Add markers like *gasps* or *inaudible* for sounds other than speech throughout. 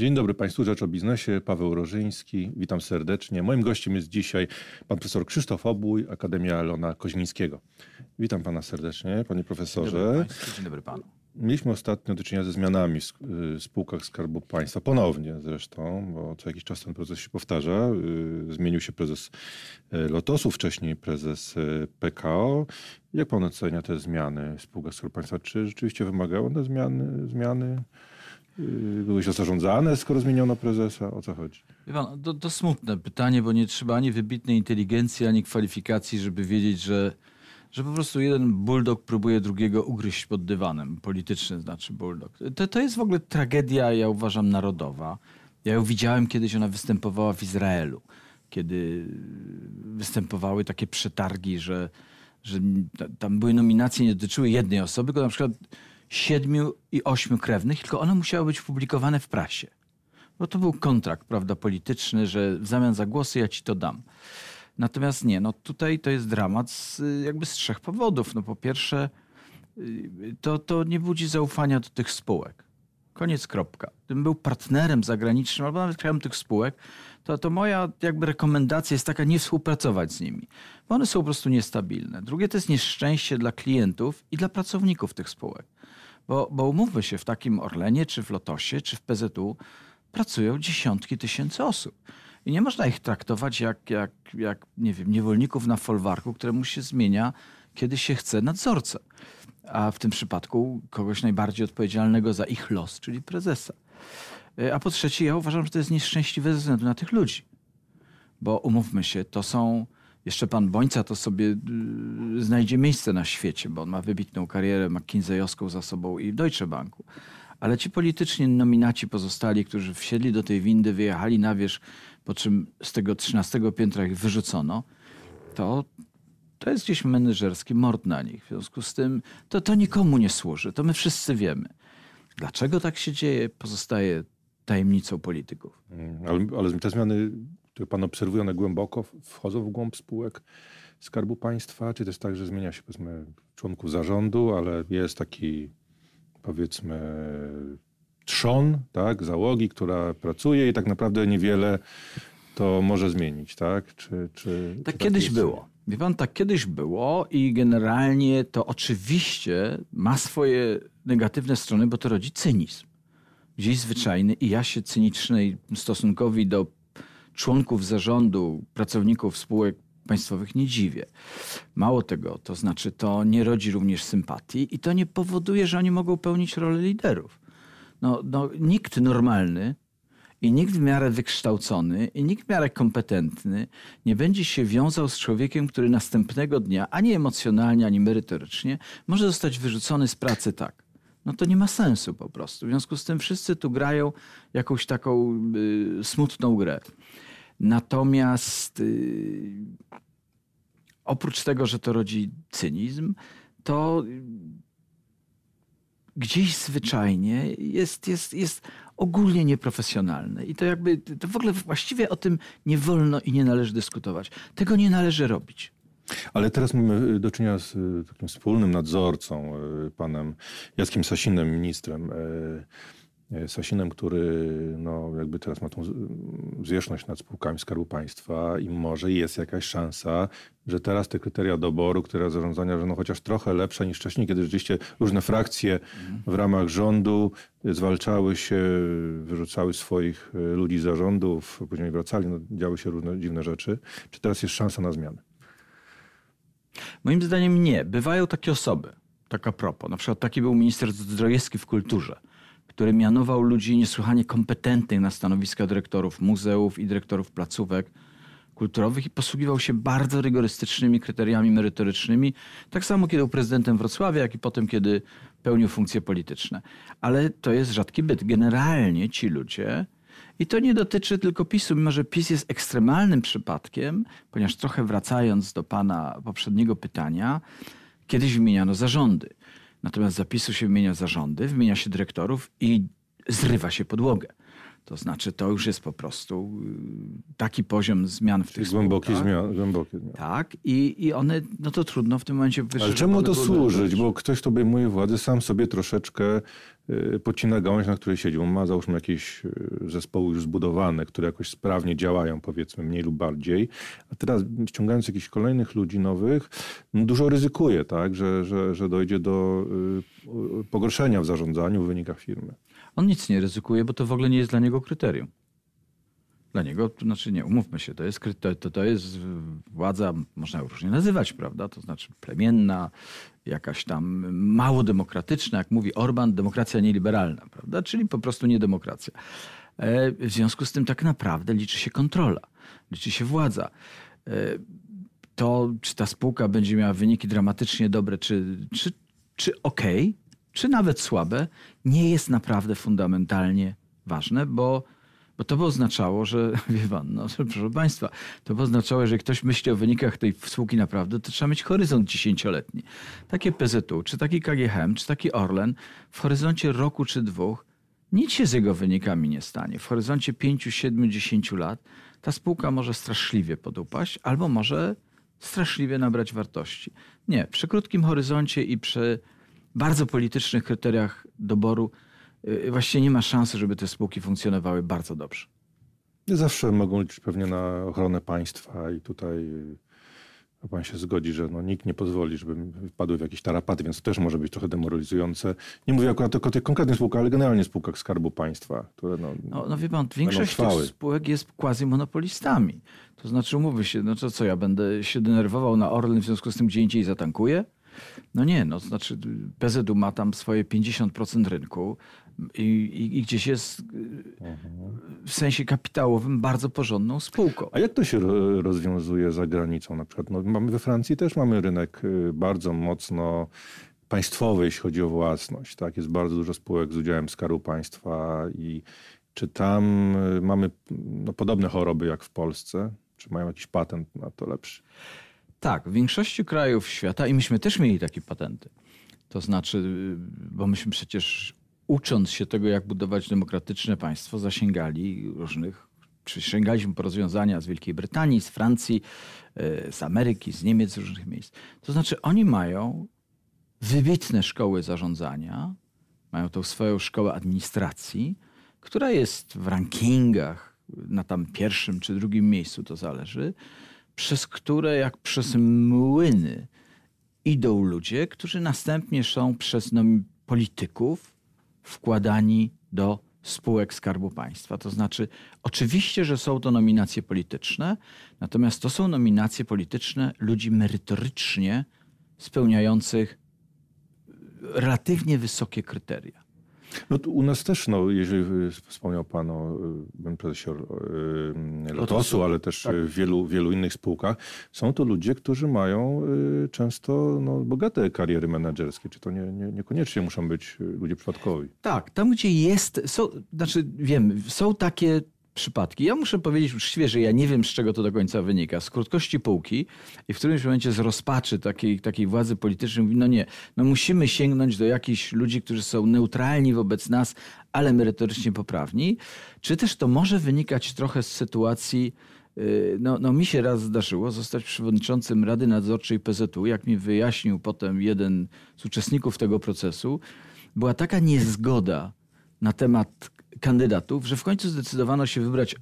Dzień dobry Państwu, Rzecz o Biznesie, Paweł Rożyński, witam serdecznie. Moim gościem jest dzisiaj pan profesor Krzysztof Obój, Akademia Lona Koźmińskiego. Witam pana serdecznie, panie profesorze. Dzień dobry, państwu, dzień dobry panu. Mieliśmy ostatnio do czynienia ze zmianami w y, spółkach Skarbu Państwa, ponownie zresztą, bo co jakiś czas ten proces się powtarza. Y, zmienił się prezes y, Lotosu, wcześniej prezes PKO. Jak pan ocenia te zmiany w spółkach Skarbu Państwa? Czy rzeczywiście wymagały one zmiany? zmiany? Były się zarządzane, skoro zmieniono prezesa? O co chodzi? Pan, to, to smutne pytanie, bo nie trzeba ani wybitnej inteligencji, ani kwalifikacji, żeby wiedzieć, że że po prostu jeden bulldog próbuje drugiego ugryźć pod dywanem. Polityczny znaczy bulldog. To, to jest w ogóle tragedia, ja uważam, narodowa. Ja ją widziałem kiedyś, ona występowała w Izraelu, kiedy występowały takie przetargi, że, że tam były nominacje, nie dotyczyły jednej osoby, tylko na przykład siedmiu i ośmiu krewnych, tylko one musiały być publikowane w prasie. Bo to był kontrakt, prawda, polityczny, że w zamian za głosy ja ci to dam. Natomiast nie, no tutaj to jest dramat z, jakby z trzech powodów. No po pierwsze, y, to, to nie budzi zaufania do tych spółek. Koniec, kropka. Gdybym był partnerem zagranicznym albo nawet krajem tych spółek, to, to moja jakby rekomendacja jest taka, nie współpracować z nimi, bo one są po prostu niestabilne. Drugie to jest nieszczęście dla klientów i dla pracowników tych spółek. Bo, bo umówmy się, w takim Orlenie, czy w Lotosie, czy w PZU pracują dziesiątki tysięcy osób. I nie można ich traktować jak, jak, jak nie wiem, niewolników na folwarku, któremu się zmienia, kiedy się chce nadzorcę. A w tym przypadku kogoś najbardziej odpowiedzialnego za ich los, czyli prezesa. E, a po trzecie, ja uważam, że to jest nieszczęśliwe ze względu na tych ludzi. Bo umówmy się, to są. Jeszcze pan Bońca to sobie y, znajdzie miejsce na świecie, bo on ma wybitną karierę McKinseyowską za sobą i w Deutsche Banku. Ale ci polityczni nominaci pozostali, którzy wsiedli do tej windy, wyjechali na wierzch, po czym z tego 13 piętra ich wyrzucono, to, to jest gdzieś menedżerski mord na nich. W związku z tym to, to nikomu nie służy. To my wszyscy wiemy. Dlaczego tak się dzieje, pozostaje tajemnicą polityków. Mm, ale, ale te zmiany, które pan obserwuje, one głęboko wchodzą w głąb spółek Skarbu Państwa? Czy to jest tak, że zmienia się powiedzmy członków zarządu, ale jest taki powiedzmy trzon, tak, załogi, która pracuje i tak naprawdę niewiele to może zmienić, tak? Czy, czy, tak czy kiedyś tak było. Wie pan, tak kiedyś było i generalnie to oczywiście ma swoje negatywne strony, bo to rodzi cynizm. Gdzieś zwyczajny i ja się cynicznej stosunkowi do członków zarządu, pracowników spółek państwowych nie dziwię. Mało tego, to znaczy to nie rodzi również sympatii i to nie powoduje, że oni mogą pełnić rolę liderów. No, no, nikt normalny i nikt w miarę wykształcony i nikt w miarę kompetentny nie będzie się wiązał z człowiekiem, który następnego dnia, ani emocjonalnie, ani merytorycznie, może zostać wyrzucony z pracy tak. No to nie ma sensu po prostu. W związku z tym wszyscy tu grają jakąś taką y, smutną grę. Natomiast y, oprócz tego, że to rodzi cynizm, to gdzieś zwyczajnie jest, jest, jest ogólnie nieprofesjonalne. I to jakby, to w ogóle właściwie o tym nie wolno i nie należy dyskutować. Tego nie należy robić. Ale teraz mamy do czynienia z takim wspólnym nadzorcą, panem Jackiem Sasinem, ministrem. E, E, Sasinem, który no, jakby teraz ma tą zwierzchność nad spółkami Skarbu Państwa i może jest jakaś szansa, że teraz te kryteria doboru, które zarządzania będą chociaż trochę lepsze niż wcześniej, kiedy rzeczywiście różne frakcje w ramach rządu zwalczały się, wyrzucały swoich e, ludzi z zarządów, później wracali, no, działy się różne dziwne rzeczy. Czy teraz jest szansa na zmianę? Moim zdaniem nie. Bywają takie osoby, taka propos. Na przykład taki był minister Zdrojewski w kulturze który mianował ludzi niesłychanie kompetentnych na stanowiska dyrektorów muzeów i dyrektorów placówek kulturowych i posługiwał się bardzo rygorystycznymi kryteriami merytorycznymi, tak samo kiedy był prezydentem Wrocławia, jak i potem, kiedy pełnił funkcje polityczne. Ale to jest rzadki byt. Generalnie ci ludzie, i to nie dotyczy tylko PiSu, mimo że PiS jest ekstremalnym przypadkiem, ponieważ trochę wracając do pana poprzedniego pytania, kiedyś wymieniano zarządy. Natomiast zapisu się wymienia zarządy, wymienia się dyrektorów i zrywa się podłogę. To znaczy, to już jest po prostu y, taki poziom zmian w tych Głębokie spółkach. zmiany. Głębokie zmiany. Tak, i, i one, no to trudno w tym momencie Ale wyszczególnione czemu to służyć? Bo ktoś, kto obejmuje władzę, sam sobie troszeczkę y, pocina gałąź, na której siedzi. On ma załóżmy jakieś y, zespoły już zbudowane, które jakoś sprawnie działają, powiedzmy mniej lub bardziej. A teraz ściągając jakichś kolejnych ludzi nowych, no dużo ryzykuje, tak? że, że, że dojdzie do pogorszenia w zarządzaniu, w wynikach firmy. On nic nie ryzykuje, bo to w ogóle nie jest dla niego kryterium. Dla niego, to znaczy nie, umówmy się, to jest, to, to, jest władza, można ją różnie nazywać, prawda? To znaczy plemienna, jakaś tam mało demokratyczna, jak mówi Orban, demokracja nieliberalna, prawda? Czyli po prostu niedemokracja. E, W związku z tym tak naprawdę liczy się kontrola, liczy się władza. E, To, czy ta spółka będzie miała wyniki dramatycznie dobre, czy, czy, czy okej, czy nawet słabe, nie jest naprawdę fundamentalnie ważne, bo, bo to by oznaczało, że, *laughs* wie pan, no, proszę państwa, to by oznaczało, że jak ktoś myśli o wynikach tej spółki naprawdę, to trzeba mieć horyzont dziesięcioletni. Takie PZU, czy taki KGHM, czy taki Orlen w horyzoncie roku czy dwóch nic się z jego wynikami nie stanie. W horyzoncie 5, 7, 10 lat ta spółka może straszliwie podupaść albo może straszliwie nabrać wartości. Nie, przy krótkim horyzoncie i przy bardzo politycznych kryteriach doboru yy, właściwie nie ma szansy, żeby te spółki funkcjonowały bardzo dobrze. Zawsze mogą liczyć pewnie na ochronę państwa i tutaj y, pan się zgodzi, że no, nikt nie pozwoli, żeby wpadły w jakieś tarapaty, więc to też może być trochę demoralizujące. Nie mówię akurat tylko o tych konkretnych spółkach, ale generalnie spółkach Skarbu Państwa, które no, No, no wie pan, większość tych spółek jest quasi-monopolistami. To znaczy, umówmy się, no to co, ja będę się denerwował na Orlen, w związku z tym gdzie indziej zatankuję? No nie, no znaczy PZU ma tam swoje 50% rynku i, i, i gdzieś jest y, w sensie kapitałowym bardzo porządną spółką. A jak to się ro- rozwiązuje za granicą? Na przykład no, mamy we Francji też mamy rynek y, bardzo mocno państwowy, jeśli chodzi o własność. Tak? Jest bardzo dużo spółek z udziałem Skarbu Państwa i czy tam y, mamy no, podobne choroby jak w Polsce? Czy mają jakiś patent na to lepszy? Tak, w większości krajów świata i myśmy też mieli takie patenty. To znaczy, y, bo myśmy przecież ucząc się tego, jak budować demokratyczne państwo, zasięgali różnych, czy sięgaliśmy po rozwiązania z Wielkiej Brytanii, z Francji, y, z Ameryki, z Niemiec, z różnych miejsc. To znaczy, oni mają wybitne szkoły zarządzania, mają tą swoją szkołę administracji, która jest w rankingach na tam pierwszym czy drugim miejscu, to zależy, przez które jak przez młyny idą ludzie, którzy następnie są przez no, polityków wkładani do spółek Skarbu Państwa. To znaczy, oczywiście, że są to nominacje polityczne, natomiast to są nominacje polityczne ludzi merytorycznie spełniających relatywnie wysokie kryteria. No u nas też, no, jeżeli y, wspomniał Pan o y, prezesie y, Lotosu, ale też tak. w wielu, wielu innych spółkach, są to ludzie, którzy mają często no, bogate kariery menedżerskie. Czy to nie, nie, niekoniecznie muszą być ludzie przypadkowi? Tak, tam gdzie jest, są, znaczy wiem, są takie przypadki. Ja muszę powiedzieć uczciwie, że ja nie wiem, z czego to do końca wynika. Z krótkości półki i w którymś momencie z rozpaczy takiej, takiej władzy politycznej mówi, no nie, no musimy sięgnąć do jakichś ludzi, którzy są neutralni wobec nas, ale merytorycznie poprawni. Czy też to może wynikać trochę z sytuacji, yy, no, no mi się raz zdarzyło zostać przewodniczącym Rady Nadzorczej PZU, jak mi wyjaśnił potem jeden z uczestników tego procesu, była taka niezgoda na temat kandydatów, że w końcu zdecydowano się wybrać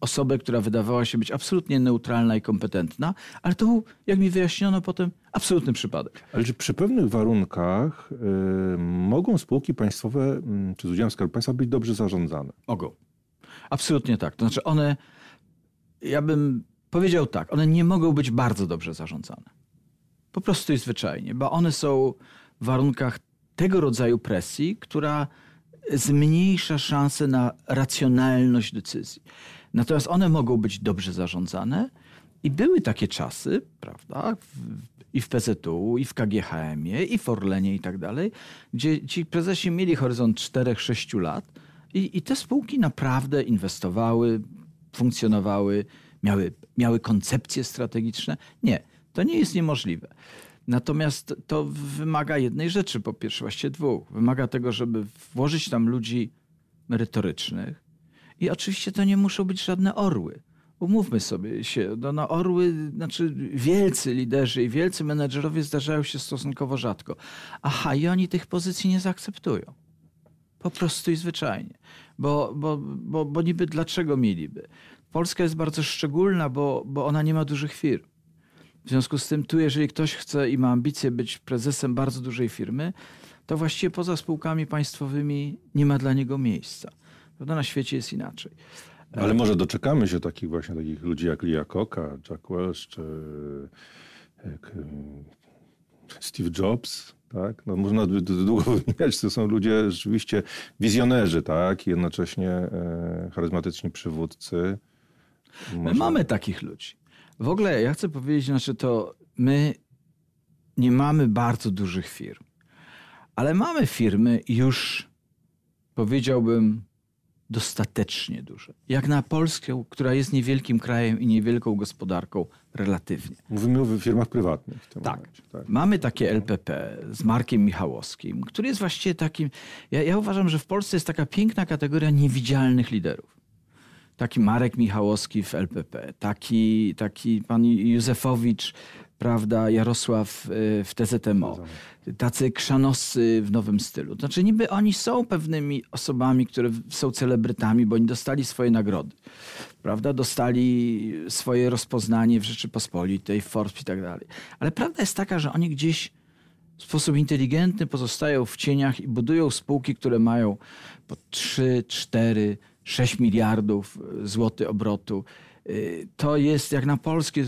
osobę, która wydawała się być absolutnie neutralna i kompetentna, ale to był, jak mi wyjaśniono potem, absolutny przypadek. Ale czy przy pewnych warunkach y, mogą spółki państwowe, y, czy z udziałem Skarbu Państwa być dobrze zarządzane? Mogą. Absolutnie tak. To znaczy one, ja bym powiedział tak, one nie mogą być bardzo dobrze zarządzane. Po prostu i zwyczajnie, bo one są w warunkach tego rodzaju presji, która zmniejsza szanse na racjonalność decyzji. Natomiast one mogą być dobrze zarządzane i były takie czasy, prawda, i w PZU, i w KGHM-ie, i w Orlenie i tak dalej, gdzie ci prezesi mieli horyzont 4-6 lat i, i te spółki naprawdę inwestowały, funkcjonowały, miały, miały koncepcje strategiczne. Nie, to nie jest niemożliwe. Natomiast to wymaga jednej rzeczy, po pierwsze właściwie dwóch. Wymaga tego, żeby włożyć tam ludzi merytorycznych I oczywiście to nie muszą być żadne orły. Umówmy sobie się, no, no orły, znaczy wielcy liderzy i wielcy menedżerowie zdarzają się stosunkowo rzadko. Aha, i oni tych pozycji nie zaakceptują. Po prostu i zwyczajnie. Bo, bo, bo, bo niby dlaczego mieliby? Polska jest bardzo szczególna, bo, bo ona nie ma dużych firm. W związku z tym tu, jeżeli ktoś chce i ma ambicje być prezesem bardzo dużej firmy, to właściwie poza spółkami państwowymi nie ma dla niego miejsca. Prawda? Na świecie jest inaczej. Ale może doczekamy się takich właśnie takich ludzi jak Lia Koka, Jack Welch czy Steve Jobs, tak? No, można by długo *laughs* wymieniać, to są ludzie rzeczywiście wizjonerzy, tak? I jednocześnie e, charyzmatyczni przywódcy. Może... My mamy takich ludzi. W ogóle ja chcę powiedzieć, znaczy to my nie mamy bardzo dużych firm, ale mamy firmy już, powiedziałbym, dostatecznie duże. Jak na Polskę, która jest niewielkim krajem i niewielką gospodarką relatywnie. Mówimy o firmach prywatnych. W tym tak. Momencie, tak. Mamy takie LPP z Markiem Michałowskim, który jest właściwie takim... Ja, ja uważam, że w Polsce jest taka piękna kategoria niewidzialnych liderów. Taki Marek Michałowski w LPP, taki, taki pan Józefowicz prawda, Jarosław y, w TZMO, tacy krzanoscy w nowym stylu. Znaczy niby oni są pewnymi osobami, które są celebrytami, bo oni dostali swoje nagrody, prawda, dostali swoje rozpoznanie w Rzeczypospolitej, w Forbes i tak dalej. Ale prawda jest taka, że oni gdzieś w sposób inteligentny pozostają w cieniach i budują spółki, które mają po 3, 4, 6 miliardów złotych obrotu Y, to jest jak na polskie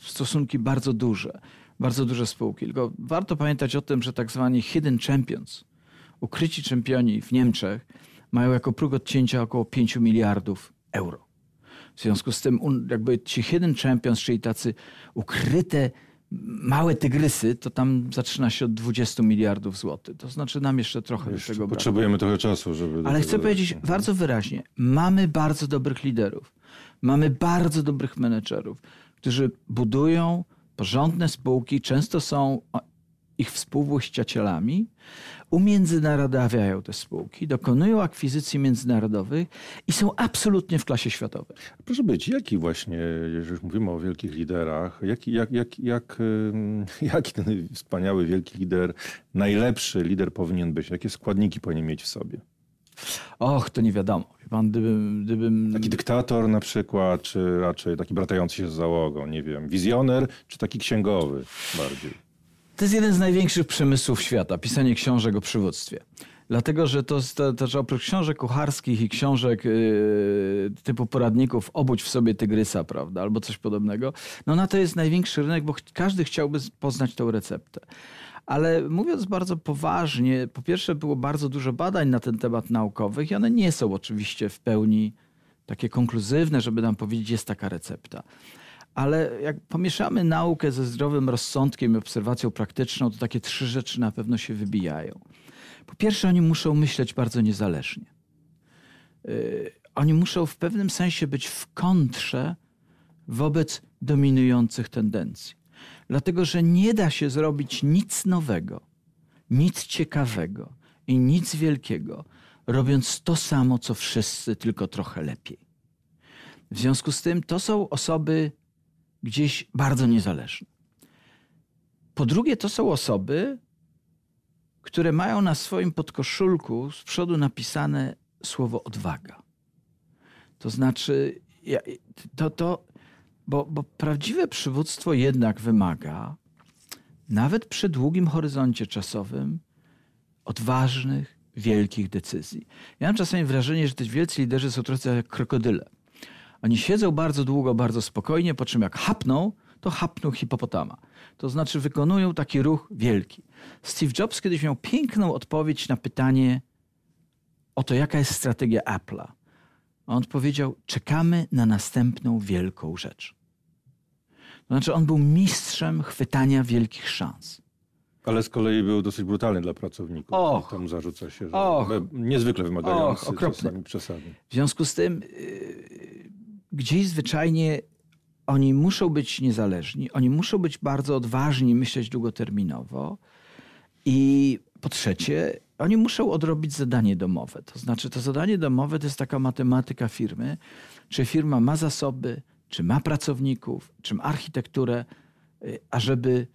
stosunki bardzo duże, bardzo duże spółki. Tylko warto pamiętać o tym, że tak zwani hidden champions, ukryci czempioni w Niemczech mają jako próg odcięcia około 5 miliardów euro. W związku z tym jakby ci hidden champions, czyli tacy ukryte małe tygrysy, to tam zaczyna się od 20 miliardów złotych. To znaczy nam jeszcze trochę jeszcze do tego Potrzebujemy trochę czasu, żeby... Ale chcę powiedzieć bardzo wyraźnie, mamy bardzo dobrych liderów. Mamy bardzo dobrych menedżerów, którzy budują porządne spółki, często są ich współwłaścicielami, umiędzynarodawiają te spółki, dokonują akwizycji międzynarodowych i są absolutnie w klasie światowej. Proszę być, jaki właśnie, jeżeli już mówimy o wielkich liderach, jaki, jak, jak, jak, *laughs* jaki ten wspaniały, wielki lider, najlepszy lider powinien być? Jakie składniki powinien mieć w sobie? Och, to nie wiadomo. Pan, gdybym, gdybym... Taki dyktator na przykład, czy raczej taki bratający się z załogą, nie wiem, wizjoner, czy taki księgowy bardziej? To jest jeden z największych przemysłów świata, pisanie książek o przywództwie. Dlatego, że to, to, to oprócz książek kucharskich i książek yy, typu poradników obudź w sobie tygrysa, prawda, albo coś podobnego, no na to jest największy rynek, bo każdy chciałby poznać tą receptę. Ale mówiąc bardzo poważnie, po pierwsze było bardzo dużo badań na ten temat naukowych i one nie są oczywiście w pełni takie konkluzywne, żeby nam powiedzieć, jest taka recepta. Ale jak pomieszamy naukę ze zdrowym rozsądkiem i obserwacją praktyczną, to takie trzy rzeczy na pewno się wybijają. Po pierwsze, oni muszą myśleć bardzo niezależnie. Yy, oni muszą w pewnym sensie być w kontrze wobec dominujących tendencji. Dlatego, że nie da się zrobić nic nowego, nic ciekawego i nic wielkiego, robiąc to samo, co wszyscy, tylko trochę lepiej. W związku z tym to są osoby gdzieś bardzo niezależne. Po drugie, to są osoby, które mają na swoim podkoszulku z przodu napisane słowo odwaga. To znaczy, to, to, bo, bo prawdziwe przywództwo jednak wymaga, nawet przy długim horyzoncie czasowym, odważnych, wielkich decyzji. Ja mam czasami wrażenie, że te wielcy liderzy są trochę jak krokodyle. Oni siedzą bardzo długo, bardzo spokojnie, po czym jak hapną, to hapną hipopotama. To znaczy wykonują taki ruch wielki. Steve Jobs kiedyś miał piękną odpowiedź na pytanie o to, jaka jest strategia Apple'a. On odpowiedział: Czekamy na następną wielką rzecz. To znaczy, on był mistrzem chwytania wielkich szans. Ale z kolei był dosyć brutalny dla pracowników. Och, Tam zarzuca się, że och, niezwykle wymagający, och, okropny. przesadnie. W związku z tym yy, gdzieś zwyczajnie oni muszą być niezależni, oni muszą być bardzo odważni, myśleć długoterminowo. I po trzecie, oni muszą odrobić zadanie domowe. To znaczy, to zadanie domowe to jest taka matematyka firmy, czy firma ma zasoby, czy ma pracowników, czy ma architekturę, y, ażeby,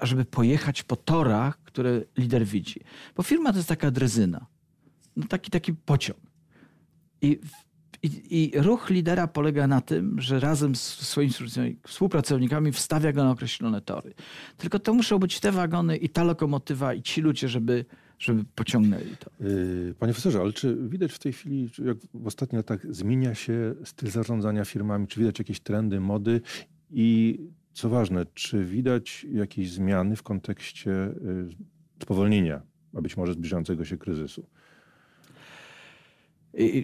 ażeby pojechać po torach, które lider widzi. Bo firma to jest taka drezyna, no taki, taki pociąg. I, i, I ruch lidera polega na tym, że razem z swoimi współpracownikami wstawia go na określone tory. Tylko to muszą być te wagony i ta lokomotywa i ci ludzie, żeby, żeby pociągnęli to. Yy, panie profesorze, ale czy widać w tej chwili, jak w ostatnich latach zmienia się styl zarządzania firmami? Czy widać jakieś trendy, mody? I co ważne, czy widać jakieś zmiany w kontekście yy, spowolnienia, a być może zbliżającego się kryzysu?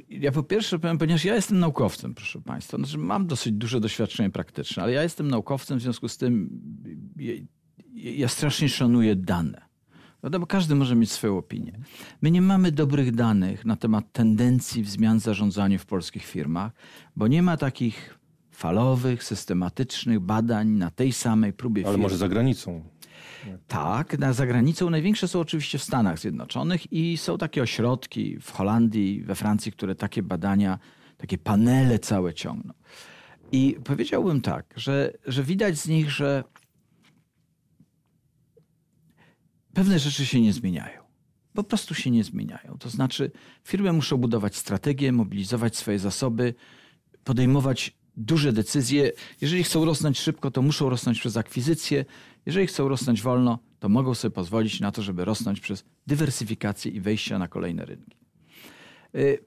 Ja po pierwsze powiem, ponieważ ja jestem naukowcem, proszę Państwa, znaczy mam dosyć duże doświadczenie praktyczne, ale ja jestem naukowcem, w związku z tym ja, ja strasznie szanuję dane. Prawda? Bo każdy może mieć swoją opinię. My nie mamy dobrych danych na temat tendencji w zmian w zarządzaniu w polskich firmach, bo nie ma takich falowych, systematycznych badań na tej samej próbie Ale firm. może za granicą? Tak, na zagranicą największe są oczywiście w Stanach Zjednoczonych i są takie ośrodki w Holandii, we Francji, które takie badania, takie panele całe ciągną. I powiedziałbym tak, że, że widać z nich, że pewne rzeczy się nie zmieniają. Po prostu się nie zmieniają. To znaczy, firmy muszą budować strategie, mobilizować swoje zasoby, podejmować duże decyzje. Jeżeli chcą rosnąć szybko, to muszą rosnąć przez akwizycje. Jeżeli chcą rosnąć wolno, to mogą sobie pozwolić na to, żeby rosnąć przez dywersyfikację i wejścia na kolejne rynki. Y,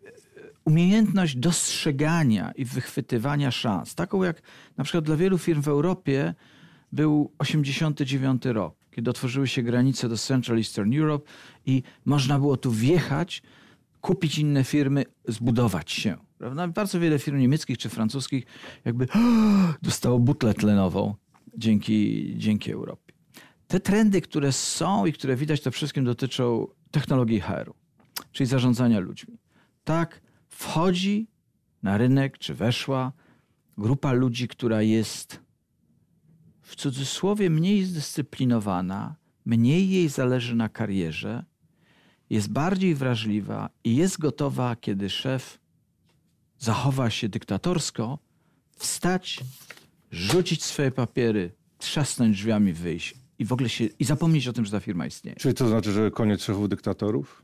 umiejętność dostrzegania i wychwytywania szans, taką jak na przykład dla wielu firm w Europie był 89 rok, kiedy otworzyły się granice do Central Eastern Europe i można było tu wjechać, kupić inne firmy, zbudować się. Prawda? Bardzo wiele firm niemieckich czy francuskich jakby *gasps* dostało butlę tlenową dzięki, dzięki Europie. Te trendy, które są i które widać, to wszystkim dotyczą technologii HR-u, czyli zarządzania ludźmi. Tak, wchodzi na rynek, czy weszła grupa ludzi, która jest w cudzysłowie mniej zdyscyplinowana, mniej jej zależy na karierze, jest bardziej wrażliwa i jest gotowa, kiedy szef zachowa się dyktatorsko, wstać, rzucić swoje papiery, trzasnąć drzwiami, wyjść i w ogóle się i zapomnieć o tym, że ta firma istnieje. Czyli to znaczy, że koniec szefów dyktatorów?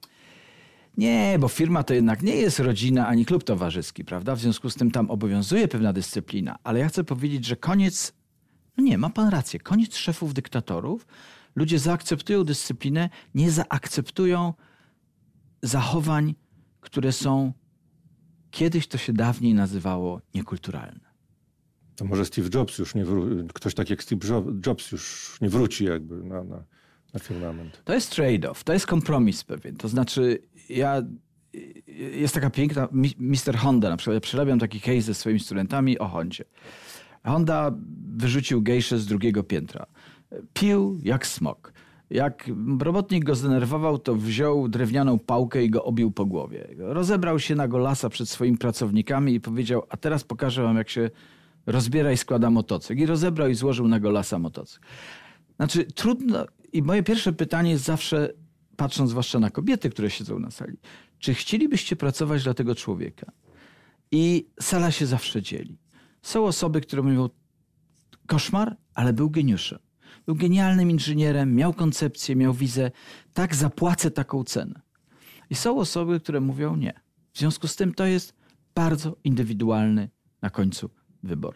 Nie, bo firma to jednak nie jest rodzina ani klub towarzyski, prawda? W związku z tym tam obowiązuje pewna dyscyplina, ale ja chcę powiedzieć, że koniec, no nie, ma pan rację, koniec szefów dyktatorów. Ludzie zaakceptują dyscyplinę, nie zaakceptują zachowań, które są kiedyś to się dawniej nazywało niekulturalne. To może Steve Jobs już nie wróci, ktoś tak jak Steve Jobs już nie wróci jakby na, na, na firmament. To jest trade-off, to jest kompromis pewien. To znaczy ja, jest taka piękna, Mr. Honda na przykład, ja przerabiam taki case ze swoimi studentami o Hondzie. Honda wyrzucił gejszę z drugiego piętra. Pił jak smok. Jak robotnik go zdenerwował, to wziął drewnianą pałkę i go obił po głowie. Rozebrał się na golasa przed swoimi pracownikami i powiedział, a teraz pokażę wam, jak się rozbiera i składa motocykl. I rozebrał i złożył na golasa motocykl. Znaczy trudno, i moje pierwsze pytanie jest zawsze, patrząc zwłaszcza na kobiety, które siedzą na sali, czy chcielibyście pracować dla tego człowieka? I sala się zawsze dzieli. Są osoby, które mówią, koszmar, ale był geniuszem. Był genialnym inżynierem, miał koncepcję, miał wizę. Tak, zapłacę taką cenę. I są osoby, które mówią nie. W związku z tym to jest bardzo indywidualny na końcu wybór.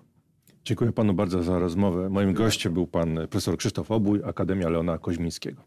Dziękuję panu bardzo za rozmowę. Moim gościem był pan profesor Krzysztof Obój, Akademia Leona Koźmińskiego.